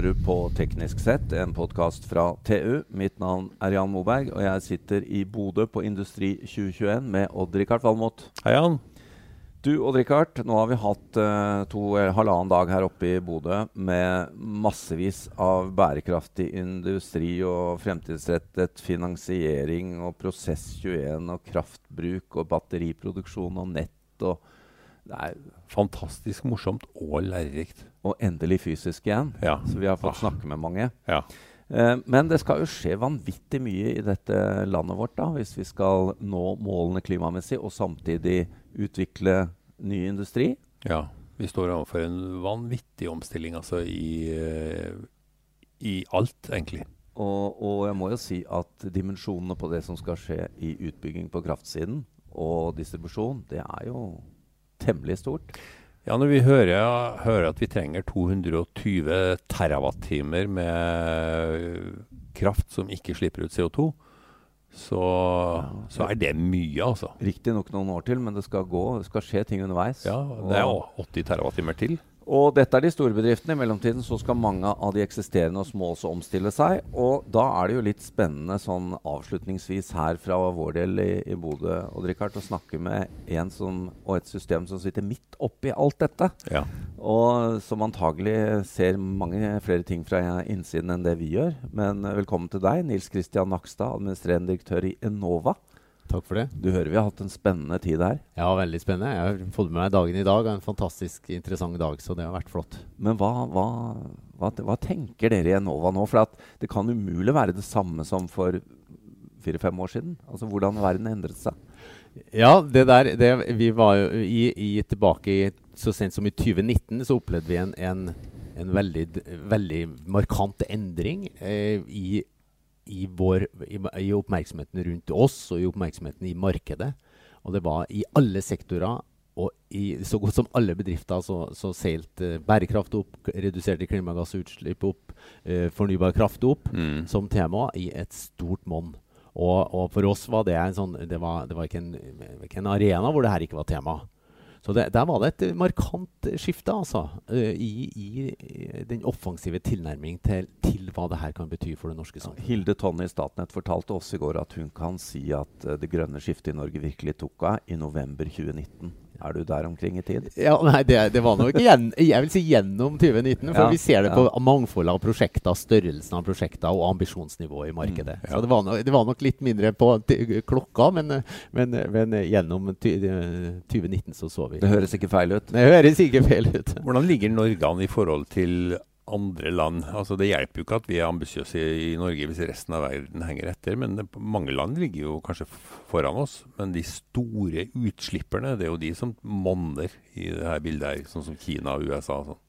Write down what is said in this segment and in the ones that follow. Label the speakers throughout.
Speaker 1: hører på Teknisk sett, en podkast fra TU. Mitt navn er Jan Moberg, og jeg sitter i Bodø på Industri 2021 med Odd-Rikard Valmot.
Speaker 2: Hei, Jan.
Speaker 1: Du, Odd-Rikard, nå har vi hatt uh, to eller halvannen dag her oppe i Bodø med massevis av bærekraftig industri og fremtidsrettet finansiering og Prosess21 og kraftbruk og batteriproduksjon og nett. og
Speaker 2: det er fantastisk morsomt og lærerikt.
Speaker 1: Og endelig fysisk igjen.
Speaker 2: Ja.
Speaker 1: Så vi har fått
Speaker 2: ah.
Speaker 1: snakke med mange.
Speaker 2: Ja.
Speaker 1: Eh, men det skal jo skje vanvittig mye i dette landet vårt da, hvis vi skal nå målene klimamessig og samtidig utvikle ny industri.
Speaker 2: Ja. Vi står overfor en vanvittig omstilling altså i, uh, i alt, egentlig.
Speaker 1: Og, og, jeg må jo si at dimensjonene på det som skal skje i utbygging på kraftsiden og distribusjon, det er jo temmelig stort.
Speaker 2: Ja, når vi hører, hører at vi trenger 220 terawattimer med kraft som ikke slipper ut CO2, så, ja, så, er det mye, altså.
Speaker 1: Riktignok noen år til, men det skal gå, det skal skje ting underveis.
Speaker 2: Ja, det er 80 terawattimer til.
Speaker 1: Og dette er de store bedriftene. I mellomtiden så skal mange av de eksisterende og små også omstille seg. Og da er det jo litt spennende sånn avslutningsvis her fra vår del i, i Bodø Richard, å snakke med en som, og et system som sitter midt oppi alt dette.
Speaker 2: Ja.
Speaker 1: Og som antagelig ser mange flere ting fra innsiden enn det vi gjør. Men velkommen til deg, Nils Kristian Nakstad, administrerende direktør i Enova.
Speaker 3: Takk for det.
Speaker 1: Du hører vi har hatt en spennende tid her.
Speaker 3: Ja, veldig spennende. Jeg har fått med meg dagen i dag. En fantastisk interessant dag, så det har vært flott.
Speaker 1: Men hva, hva, hva, hva tenker dere i Enova nå? For det kan umulig være det samme som for fire-fem år siden. Altså Hvordan verden endret seg.
Speaker 3: Ja, det der det, Vi var jo i, i, tilbake i, så sent som i 2019 så opplevde vi en, en, en veldig, veldig markant endring eh, i i, vår, i, i, oppmerksomheten rundt oss og i oppmerksomheten i markedet. Og det var i alle sektorer og i så godt som alle bedrifter så, så seilte uh, bærekraft opp, reduserte klimagassutslipp opp, eh, fornybar kraft opp mm. som tema i et stort monn. Og, og, for oss var det en sånn Det var, det var ikke, en, ikke, en, arena hvor det her ikke var tema. Så det, der var det et markant skifte altså, uh, i, i, den offensive tilnærming til, til, hva det her kan bety for det norske samfunnet.
Speaker 1: Hilde Tonne i Statnett fortalte oss i går at hun kan si at uh, det grønne skiftet i Norge virkelig tok av i november 2019. Er du der omkring i tid?
Speaker 3: Ja, nei, det, det var nok igjen, jeg vil si gjennom 2019. For ja, vi ser det på ja. mangfoldet av prosjekter, størrelsen av prosjekter og ambisjonsnivået i markedet. Mm, ja. Så det var, nok, det var, nok, litt mindre på klokka, men, men, men gjennom 2019 så så vi
Speaker 1: Det høres ikke feil ut?
Speaker 3: Det høres ikke feil ut.
Speaker 2: Hvordan ligger Norge an i forhold til andre land. Altså Det hjelper jo ikke at vi er ambisiøse i Norge hvis resten av verden henger etter. men det, Mange land ligger jo kanskje foran oss. Men de store utslipperne, det er jo de som monner i det her bildet her. Sånn som Kina og USA. og sånn.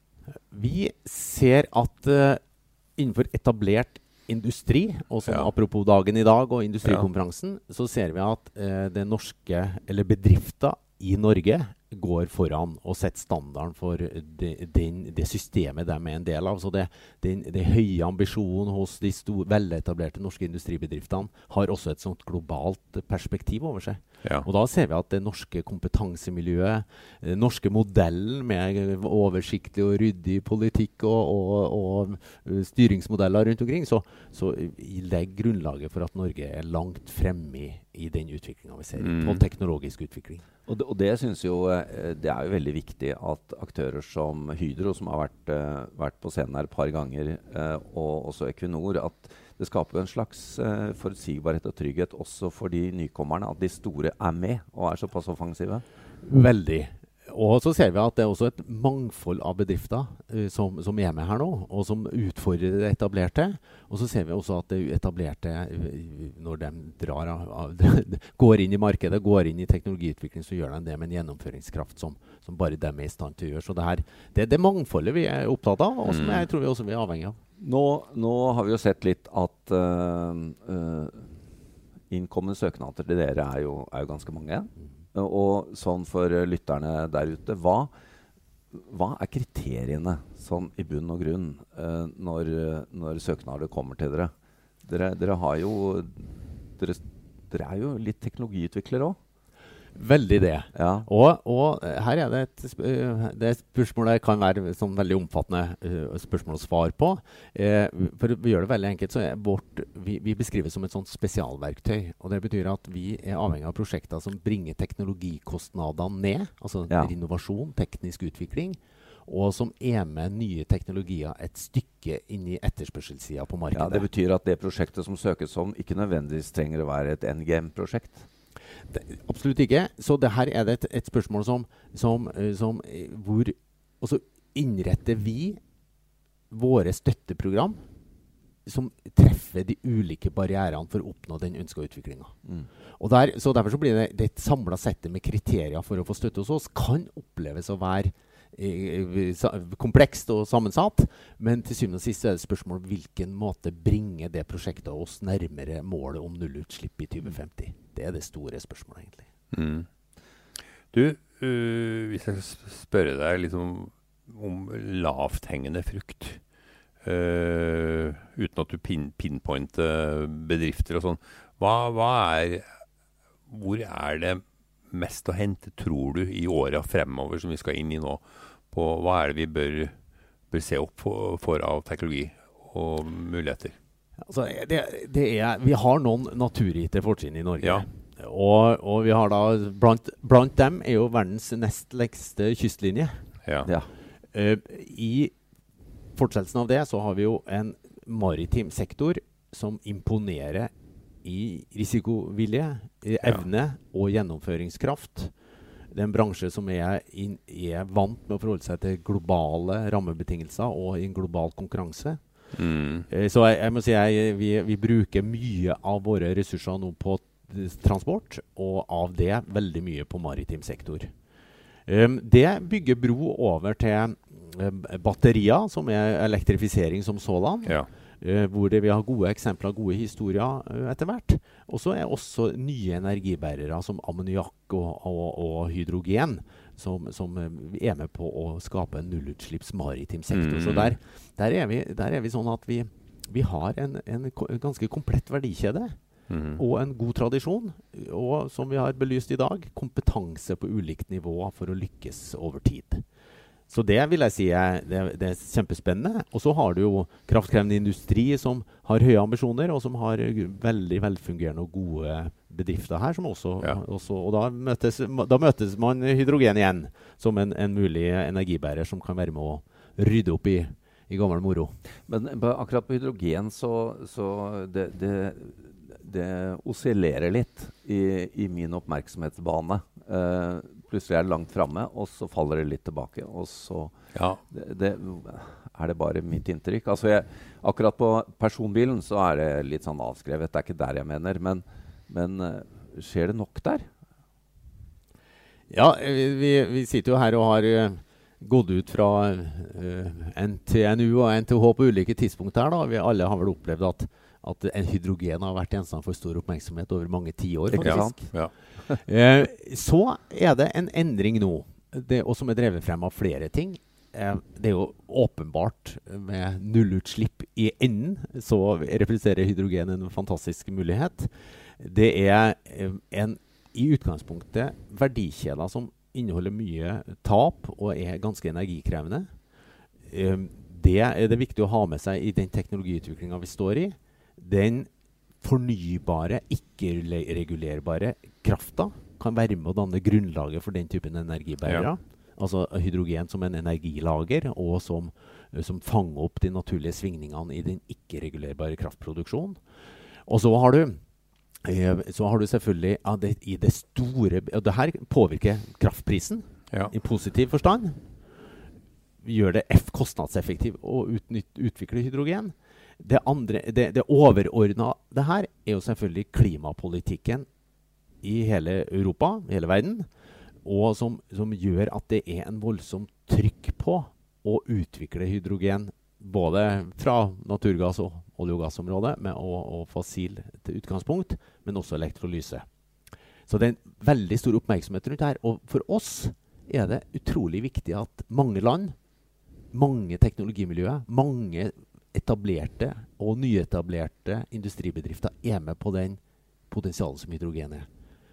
Speaker 3: Vi ser at uh, innenfor etablert industri, og sånn ja. apropos dagen i dag og industrikonferansen, ja. så ser vi at uh, det norske, eller bedrifter i Norge går foran og setter standarden for det, den, det systemet de er en del av. Så det, den, det høye ambisjonen hos de veletablerte norske industribedriftene har også et sånt globalt perspektiv over seg. Ja. Og da ser vi at det norske kompetansemiljøet, den norske modellen med oversiktlig og ryddig politikk og, og, og styringsmodeller rundt omkring, så, så legger grunnlaget for at Norge er langt fremme i, i den utviklinga vi ser. Mm. På teknologisk utvikling.
Speaker 1: Og det, og det, jo, eh, det, er jo veldig viktig at aktører som Hydro, som har vært, uh, vært på scenen her et par ganger, uh, og også Equinor, at det skaper en slags uh, forutsigbarhet og trygghet også for de nykommerne. At de store er med og er såpass offensive.
Speaker 3: Veldig. Og så ser vi at det er også et mangfold av bedrifter uh, som, som, er med her nå, og som utfordrer det etablerte. Og så ser vi også at det etablerte, uh, når de drar av, av, går inn i markedet, går inn i teknologiutvikling, så gjør de det med en gjennomføringskraft som, som bare de er i stand til å gjøre. Så det, her, det er det mangfoldet vi er opptatt av, og som mm. jeg tror vi også er avhengig av.
Speaker 1: Nå, nå, har vi jo sett litt at uh, innkommende søknader til dere er jo, er jo ganske mange. Mm. Og sånn for lytterne der ute hva, hva er kriteriene sånn i bunn og grunn uh, når, når, søknader kommer til dere? Dere, dere jo dere, dere er jo litt teknologiutviklere òg?
Speaker 3: Veldig det.
Speaker 1: Ja.
Speaker 3: Og, og eh, her er det et, eh, det spørsmålet kan være sånn veldig omfattende uh, spørsmål å svare på. Eh, for å gjøre det veldig enkelt, så er vårt Vi, vi beskrives som et sånt spesialverktøy. Og det betyr at vi er avhengig av prosjekter som bringer teknologikostnadene ned. Altså
Speaker 1: Ja.
Speaker 3: innovasjon, teknisk utvikling. Og som er med nye teknologier et stykke inn i etterspørselssida på markedet. ja.
Speaker 1: Det betyr at det prosjektet som søkes om, ikke nødvendigvis trenger å være et NGM-prosjekt.
Speaker 3: Det, absolutt ikke. Så det her er det et, et spørsmål som, som, eh, som eh, hvor Og så innretter vi våre støtteprogram som treffer de ulike barrierene for å oppnå den ønska utviklinga.
Speaker 1: Mm.
Speaker 3: Der, så derfor så blir det, det et samla sett med kriterier for å få støtte hos oss kan oppleves å være eh, komplekst og sammensatt. Men til syvende og sist er det spørsmål hvilken måte bringer det prosjektet oss nærmere målet om nullutslipp i 2050. Det er det store spørsmålet, egentlig.
Speaker 2: Mm. Du, uh, hvis jeg skal spørre deg liksom om lavthengende frukt uh, Uten at du pin pinpointer bedrifter og sånn. Hva, hva er Hvor er det mest å hente, tror du, i åra fremover som vi skal inn i nå? På hva er det vi bør, bør se opp for, for av teknologi og muligheter?
Speaker 3: Altså, det, det er, vi har noen naturgitte fortrinn i Norge.
Speaker 2: Ja.
Speaker 3: Og, og vi har da blant, blant dem er jo verdens nest lengste kystlinje.
Speaker 2: Ja.
Speaker 1: Ja.
Speaker 3: Uh, I fortsettelsen av det så har vi jo en maritim sektor som imponerer i risikovilje, i
Speaker 2: Ja.
Speaker 3: evne og gjennomføringskraft. Det er en bransje som er, in, er vant med å forholde seg til globale rammebetingelser og i en global konkurranse.
Speaker 2: Mm.
Speaker 3: Eh, Så jeg, jeg må si jeg, vi, vi bruker mye av våre ressurser nå på transport, og av det veldig mye på maritim sektor. Um, det bygger bro over til um, batterier, som er elektrifisering som sådan.
Speaker 2: Ja.
Speaker 3: Uh, hvor det, vi har gode eksempler, gode historier uh, etter hvert. Og så er også nye energibærere som ammoniakk og, og, og hydrogen som, som eh, er med på å skape en nullutslipps maritim sektor.
Speaker 2: Mm.
Speaker 3: Så der, der, er vi, der er vi sånn at vi, vi har en, en ganske komplett verdikjede
Speaker 2: Mm.
Speaker 3: og en god tradisjon. Og som vi har belyst i dag, kompetanse på ulikt nivå for å lykkes over tid. Så det vil jeg si er, det, det er kjempespennende. Og så har du jo kraftkrevende industri som har høye ambisjoner, og som har veldig velfungerende og gode bedrifter her. Som også,
Speaker 2: Ja.
Speaker 3: også, og da møtes, da møtes man hydrogen igjen som en, en mulig energibærer som kan være med å rydde opp i, i gammel moro.
Speaker 1: Men akkurat på hydrogen så, så det, det, det oscillerer litt i, i min oppmerksomhetsbane. Eh, plutselig er det langt framme, og så faller det litt tilbake. Og så
Speaker 2: ja.
Speaker 1: det, det, er det bare mitt inntrykk. Altså jeg, akkurat på personbilen så er det litt sånn avskrevet. Det er ikke der jeg mener. Men, men eh, skjer det nok der?
Speaker 3: Ja, vi, vi, sitter jo her og har eh, gått ut fra uh, NTNU og NTH på ulike tidspunkt her. da. Vi alle har vel opplevd at, at en hydrogen har vært gjenstand for stor oppmerksomhet over mange tiår. Faktisk.
Speaker 1: sant?
Speaker 2: Ja.
Speaker 3: Eh, så er det en endring nå, det, og som er drevet frem av flere ting. Eh, det er jo åpenbart med nullutslipp i enden, så representerer hydrogen en fantastisk mulighet. Det er eh, en i utgangspunktet verdikjeder som inneholder mye tap og er ganske energikrevende. Eh, det er det viktig å ha med seg i den teknologiutviklinga vi står i. Den fornybare, ikke-regulerbare krafta kan være med å danne grunnlaget for den typen energibærere. Altså hydrogen som en energilager, og som, som fanger opp de naturlige svingningene i den ikke-regulerbare kraftproduksjonen. Og så har du eh, så har du selvfølgelig ja, det, i det store Og det her påvirker kraftprisen
Speaker 2: Ja.
Speaker 3: i positiv forstand. Gjør det F kostnadseffektivt å utnytt, utvikle hydrogen. Det, andre, det, det overordna det her er jo selvfølgelig klimapolitikken i hele Europa, i hele verden. Og som, som gjør at det er en voldsomt trykk på å utvikle hydrogen. Både fra naturgass og olje- og gassområdet med, og, og fossil til utgangspunkt, men også elektrolyse. Så det er en veldig stor oppmerksomhet rundt her. Og for oss er det utrolig viktig at mange land, mange teknologimiljøer, mange etablerte og nyetablerte industribedrifter er med på den potensialet som hydrogen er.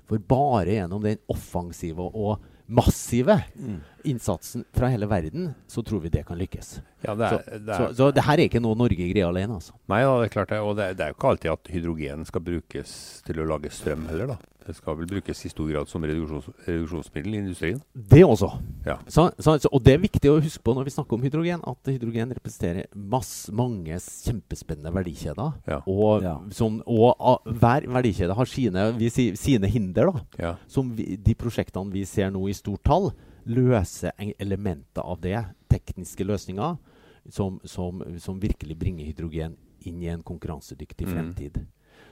Speaker 3: For bare gjennom den offensive og massive
Speaker 1: Mm.
Speaker 3: innsatsen fra hele verden, så tror vi det kan lykkes.
Speaker 2: Ja, det
Speaker 3: Så,
Speaker 2: er, det er,
Speaker 3: så det her er ikke noe Norge greier alene, altså.
Speaker 2: nei, da, det er klart det. Og det, det er jo ikke alltid at hydrogen skal brukes til å lage strøm heller, da. Det skal vel brukes i stor grad som reduksjons, reduksjonsmiddel i industrien.
Speaker 3: Det også.
Speaker 2: Ja.
Speaker 3: Så, så, så, og det er viktig å huske på når vi snakker om hydrogen, at hydrogen representerer masse, mange kjempespennende verdikjeder.
Speaker 2: Ja.
Speaker 3: Og,
Speaker 1: Ja.
Speaker 3: som, og a, hver verdikjede har sine, vi sier, sine hinder. da.
Speaker 2: Ja.
Speaker 3: Som vi, de prosjektene vi ser nå i stort tall, løser elementer av det. Tekniske løsninger som, som, som virkelig bringer hydrogen inn i en konkurransedyktig
Speaker 2: Mm.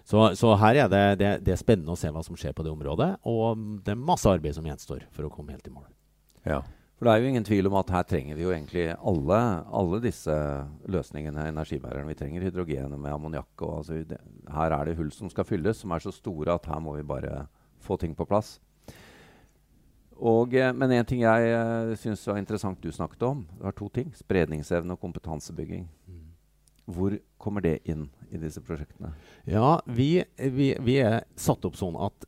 Speaker 3: Så, så her er det, det, det er spennende å se hva som skjer på det området. Og mm, det er masse arbeid som gjenstår for å komme helt i mål.
Speaker 2: ja.
Speaker 1: For det er jo ingen tvil om at her trenger vi jo egentlig alle, alle disse løsningene, energibærerne. Vi trenger hydrogen med ammoniakk. og Altså, det, her er det hull som skal fylles, som er så store at her må vi bare få ting på plass. Og, eh, men en ting jeg uh, syns var interessant du snakket om, det var to ting. Spredningsevne og kompetansebygging. Hvor kommer det inn i disse prosjektene?
Speaker 3: Ja, vi, vi, vi er satt opp sånn at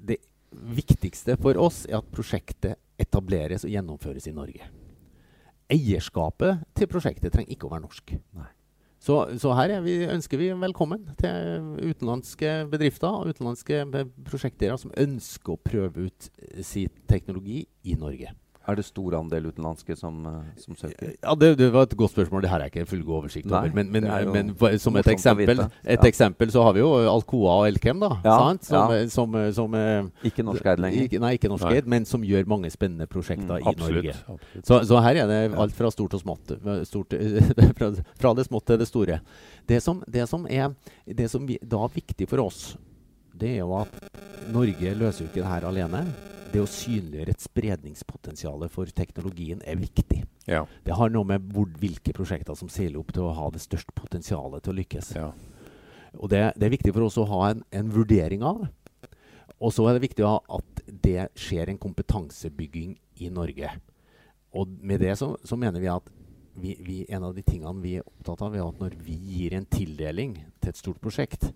Speaker 3: det viktigste for oss er at prosjektet etableres og gjennomføres i Norge. Eierskapet til prosjektet trenger ikke å være norsk.
Speaker 1: Nei.
Speaker 3: Så, så her er vi, ønsker vi velkommen til utenlandske bedrifter og utenlandske prosjektere som ønsker å prøve ut sin teknologi i Norge.
Speaker 1: Er det stor andel utenlandske som, eh, som søker?
Speaker 3: Ja, det, det var et godt spørsmål. Det her er ikke en fullgod oversikt
Speaker 1: Nei,
Speaker 3: over. Men, men, men som et eksempel, et
Speaker 1: Ja.
Speaker 3: eksempel så har vi jo Alcoa og Elkem, da.
Speaker 1: Ja,
Speaker 3: sant? Som,
Speaker 1: ja.
Speaker 3: som, som, eh,
Speaker 1: Ikke norskeid lenger?
Speaker 3: Ikke, nei, ikke norskeid, men som gjør mange spennende prosjekter
Speaker 1: Mm,
Speaker 3: i
Speaker 2: Absolutt.
Speaker 3: Norge.
Speaker 2: absolutt.
Speaker 3: Så, så her er det alt fra stort og smått. eh, Stort, fra, fra det smått til det store. Det som, det som er det som vi, da er viktig for oss, det er jo at Norge løser jo ikke det her alene. Det å synliggjøre et spredningspotensial for teknologien er viktig.
Speaker 2: Ja.
Speaker 3: Det har noe med hvor, hvilke prosjekter som seiler opp til å ha det største potensialet til å lykkes.
Speaker 2: ja.
Speaker 3: Og det, det er viktig for oss å ha en, en vurdering av det. Og så er det viktig å ha at det skjer en kompetansebygging i Norge. Og med det så, så mener vi at vi, vi, en av de tingene vi er opptatt av, er at når vi gir en tildeling til et stort prosjekt,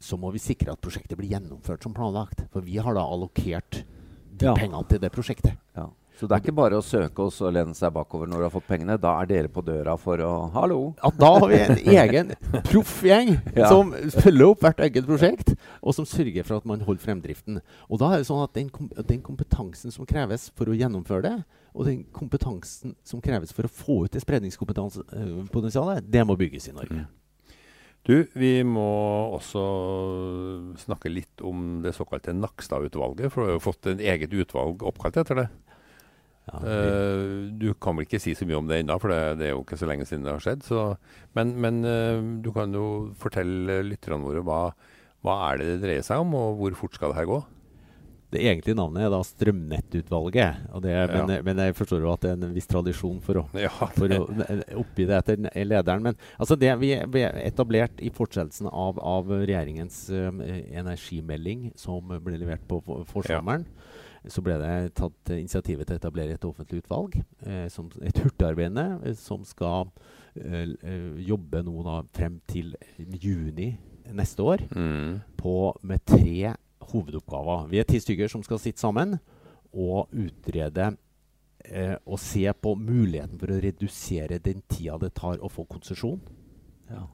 Speaker 3: så må vi sikre at prosjektet blir gjennomført som planlagt. For vi har da allokert de
Speaker 1: Ja.
Speaker 3: pengene til det prosjektet.
Speaker 1: Ja. Så det er ikke bare å søke oss og lene seg bakover når du har fått pengene. Da er dere på døra for å Hallo!
Speaker 3: Ja, da har vi en egen proffgjeng
Speaker 1: Ja.
Speaker 3: som følger opp hvert eget prosjekt, og som sørger for at man holder fremdriften. Og da er det sånn at den, kom den kompetansen som kreves for å gjennomføre det, og den kompetansen som kreves for å få ut det spredningskompetansepotensialet, det må bygges i Norge.
Speaker 2: Du, vi må også snakke litt om det såkalte Nakstad-utvalget. For du har jo fått en eget utvalg oppkalt etter det.
Speaker 3: Ja, vi-
Speaker 2: Eh, du kan vel ikke si så mye om det ennå, for det, det er jo ikke så lenge siden det har skjedd. Så, men men eh, du kan jo fortelle lytterne våre hva, hva er det det dreier seg om, og hvor fort skal det her gå?
Speaker 3: Det egentlige navnet er da Strømnettutvalget. Og det, men,
Speaker 2: Ja.
Speaker 3: men jeg forstår jo at det er en viss tradisjon for å
Speaker 2: Ja,
Speaker 3: for å oppgi det etter lederen. Men altså det vi er etablert i fortsettelsen av, av regjeringens uh, energimelding, som ble levert på forsommeren, forsommeren, så ble det tatt initiativet til å etablere et offentlig utvalg, eh, som, et hurtigarbeidende, eh, som skal eh, eh, jobbe nå da frem til juni neste år
Speaker 2: mm.
Speaker 3: på, med tre hovedoppgaver. Vi er ti stykker som skal sitte sammen og utrede eh, og se på muligheten for å redusere den tida det tar å få konsesjon.
Speaker 1: Ja.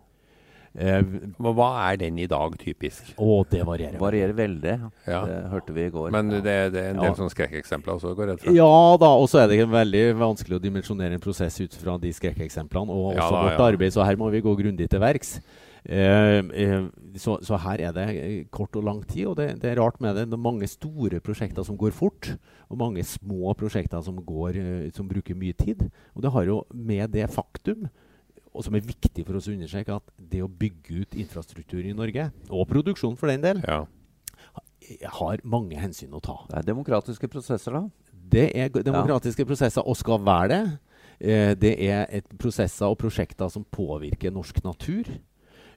Speaker 3: Eh,
Speaker 2: Hva, hva er den i dag, typisk?
Speaker 3: Å, det varierer.
Speaker 1: Varierer veldig.
Speaker 2: Ja.
Speaker 1: Det hørte vi i går.
Speaker 2: Men det, det er en del
Speaker 3: Ja.
Speaker 2: sånne skrekkeksempler også, går jeg redd for.
Speaker 3: Ja da, og så er det veldig vanskelig å dimensjonere en prosess ut fra de skrekkeksemplene, og
Speaker 2: Ja da,
Speaker 3: vårt
Speaker 2: ja.
Speaker 3: arbeid, så her må vi gå grundig til verks. Eh, eh, så, så her er det eh, kort og lang tid, og det, det er rart med det. Det er mange store prosjekter som går fort, og mange små prosjekter som, går, som bruker mye tid. Og det har jo med det faktum, og som er viktig for oss å understreke, at det å bygge ut infrastruktur i Norge, og produksjon for den del,
Speaker 2: Ja.
Speaker 3: har mange hensyn å ta.
Speaker 1: Det er demokratiske prosesser, da.
Speaker 3: Det er demokratiske demokratiske prosesser, og skal være det. Eh, det er et prosesser og prosjekter som påvirker norsk natur.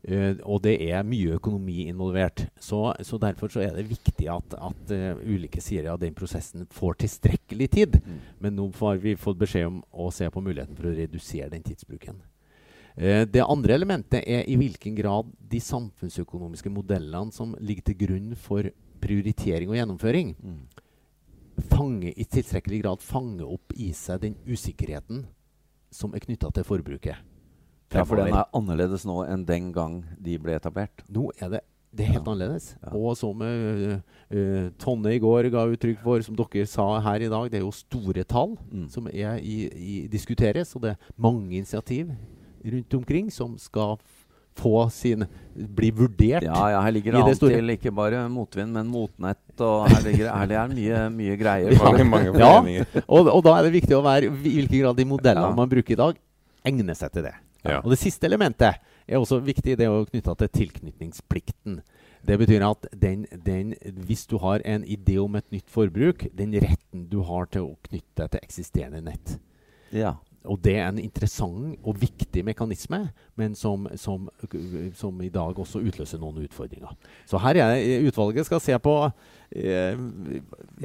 Speaker 3: Eh, og det er mye økonomi involvert. Så, så Derfor så er det viktig at, at eh, ulike sider av den prosessen får tilstrekkelig tid.
Speaker 1: Mm.
Speaker 3: Men nå har vi fått beskjed om å se på muligheten for å redusere den tidsbruken. Eh, det andre elementet er i hvilken grad de samfunnsøkonomiske modellene som ligger til grunn for prioritering og gjennomføring
Speaker 1: Mm.
Speaker 3: fange, i tilstrekkelig grad fanger opp i seg den usikkerheten som er knytta til forbruket.
Speaker 1: Ja, for den er annerledes nå enn den gang de ble etablert.
Speaker 3: Nå er det, det er helt
Speaker 1: Ja.
Speaker 3: annerledes.
Speaker 1: Ja.
Speaker 3: Og som uh, uh, Tonne i går ga uttrykk for, som dere sa her i dag, det er jo store tall
Speaker 1: Mm.
Speaker 3: som er i, i, diskuteres. Og det er mange initiativ rundt omkring som skal få sin bli vurdert.
Speaker 1: Ja, ja, her ligger det
Speaker 3: det
Speaker 1: an til ikke bare motvind, men motnett. Og her ligger her er mye, mye greier.
Speaker 3: Ja. Og, og da er det viktig å være i hvilken grad de modellene
Speaker 1: Ja.
Speaker 3: man bruker i dag, egner seg til det.
Speaker 2: Ja.
Speaker 3: Og det siste elementet er også viktig. Det er knytta til tilknytningsplikten. Det betyr at den, den, hvis du har en idé om et nytt forbruk, den retten du har til å knytte deg til eksisterende nett.
Speaker 1: Ja.
Speaker 3: Og det er en interessant og viktig mekanisme, men som, som, som i dag også utløser noen utfordringer. Så her er utvalget skal se på eh,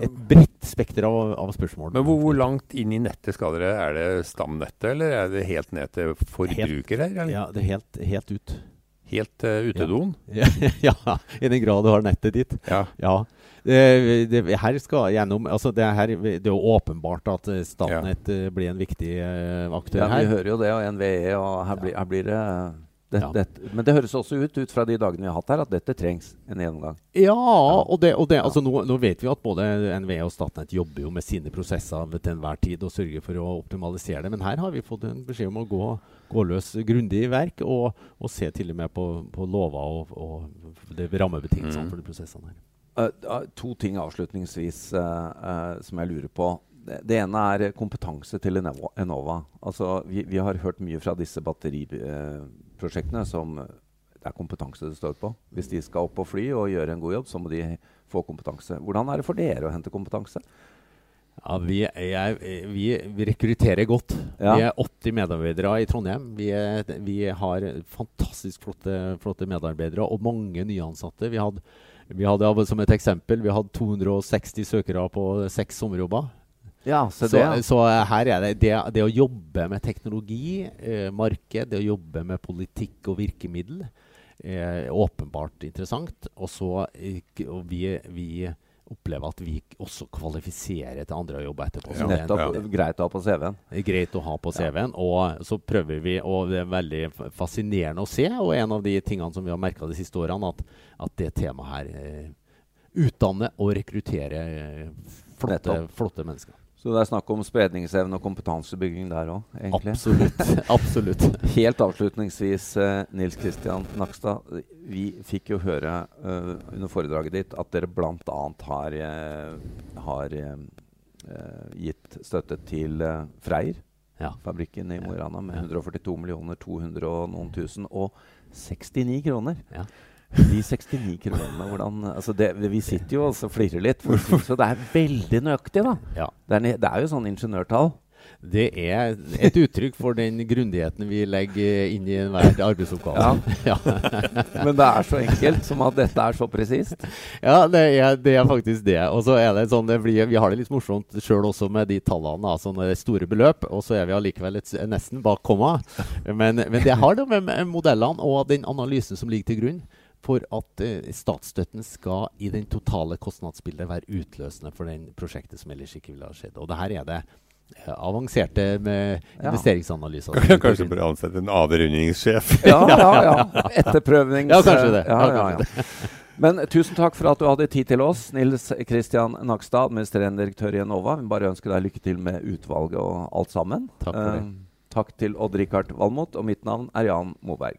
Speaker 3: et bredt spekter av, av spørsmål.
Speaker 2: Men hvor, hvor langt inn i nettet skal dere? Er det stamnettet, eller er det helt ned til forbruker her?
Speaker 3: Ja, det er helt, helt ut.
Speaker 2: Helt uh, utedoen?
Speaker 3: Ja, ja, i den grad du har nettet ditt.
Speaker 2: Ja.
Speaker 3: Ja. Det, det, her skal gjennom altså det, her, det er jo åpenbart at eh, Statnett ja. blir en viktig aktør aktør
Speaker 1: ja, vi hører jo det, og NVE, og her, blir, her blir det, det,
Speaker 3: Ja.
Speaker 1: det Men det høres også ut, ut fra de dagene vi har hatt her, at dette trengs en gjennomgang.
Speaker 3: Ja, og det, og det altså nå, nå vet vi at både NVE og Statnett jobber jo med sine prosesser til enhver tid og sørger for å optimalisere det. Men her har vi fått en beskjed om å gå, gå løs grundig i verk og, og se til og med på, på lover og, og det rammebetingelsene
Speaker 2: Mm.
Speaker 3: for de prosessene her.
Speaker 1: Uh, to ting avslutningsvis uh, uh, som jeg lurer på. Det, ene er kompetanse til. Enova. Altså, vi, vi har hørt mye fra disse batteriprosjektene som eh, det er kompetanse det står på. Hvis de skal opp og fly og gjøre en god jobb, så må de få kompetanse. Hvordan er det for dere å hente kompetanse?
Speaker 3: Ja, vi, er, vi, vi rekrutterer godt.
Speaker 1: Ja.
Speaker 3: Vi er 80 medarbeidere i Trondheim. Vi, er, vi har fantastisk flotte, flotte medarbeidere og mange nyansatte. Vi hadde, vi hadde som et eksempel vi hadde 260 søkere på seks sommerjobber.
Speaker 1: Ja,
Speaker 3: Så,
Speaker 1: det. ja.
Speaker 3: så her er det, det det å jobbe med teknologi, eh, marked, det å jobbe med politikk og virkemiddel, eh, åpenbart interessant. Og så eh, og vi, vi opplever at vi også kvalifiserer til andre jobber etterpå. Så det er en-
Speaker 1: Nettopp.
Speaker 2: ja.
Speaker 1: Greit å ha på CV-en.
Speaker 3: greit å ha på CV-en. Og så prøver vi, og det er veldig fascinerende å se, og en av de tingene som vi har merka de siste årene, at, at det temaet her eh, utdanner og rekrutterer eh, flotte, flotte mennesker.
Speaker 1: Så det er snakk om spredningsevne og kompetansebygging der òg, egentlig.
Speaker 3: Absolutt. absolutt.
Speaker 1: Helt avslutningsvis, eh, Nils Kristian Nakstad. Vi fikk jo høre eh, under foredraget ditt at dere bl.a. har, eh, har eh, eh, gitt støtte til eh, Freyr,
Speaker 3: Ja.
Speaker 1: fabrikken i Mo i Rana, med
Speaker 3: Ja.
Speaker 1: 142 millioner 200 og noen tusen, og 69 kroner.
Speaker 3: Ja.
Speaker 1: De 69 kronene, hvordan altså det, Vi sitter jo og flirer litt, så det er veldig nøyaktig, da.
Speaker 3: Ja.
Speaker 1: Det er, det er jo sånn ingeniørtall.
Speaker 3: Det er et uttrykk for den grundigheten vi legger inn i enhver arbeidsoppgave. Ja.
Speaker 1: Men det er så enkelt som at dette er så presist.
Speaker 3: Ja, det er, det er faktisk det. Og så er det sånn, det blir, Vi har det litt morsomt sjøl også med de tallene. da, sånne store beløp, Og så er vi allikevel et, nesten bak komma. Men, men det har det med, med modellene og den analysen som ligger til grunn for at eh, statsstøtten skal i den totale kostnadsbildet være utløsende for den prosjektet som ellers ikke ville ha skjedd. Og det her er det eh, avanserte med
Speaker 1: Ja.
Speaker 3: investeringsanalyser.
Speaker 2: Kanskje burde ansette en avrundingssjef.
Speaker 1: Ja, ja, ja. Etterprøvnings...
Speaker 3: Ja, kanskje det.
Speaker 1: Ja,
Speaker 3: Ja,
Speaker 1: ja, ja. Men tusen takk for at du hadde tid til oss, Nils Kristian Nakstad, administrerende direktør i Enova. Vi bare ønsker deg lykke til med utvalget og alt sammen.
Speaker 3: Takk for det.
Speaker 1: Eh, takk til Odd-Rikard Valmot, og mitt navn er Jan Moberg.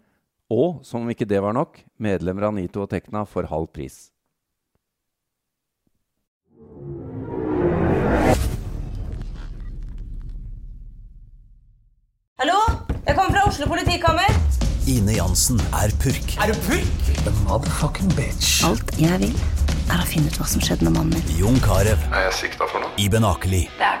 Speaker 1: og som om ikke det var nok, medlemmer av Nito og Tekna for halv pris.
Speaker 4: Hallo? Jeg kommer fra Oslo politikammer.
Speaker 5: Ine Jansen er purk.
Speaker 6: Er du purk?
Speaker 5: The motherfucking bitch.
Speaker 7: Alt jeg vil,
Speaker 5: er å finne ut hva som skjedde med mannen min.
Speaker 6: Jon Carew,
Speaker 7: Er jeg sikta for noe?
Speaker 6: Iben Akeli,
Speaker 4: Det er.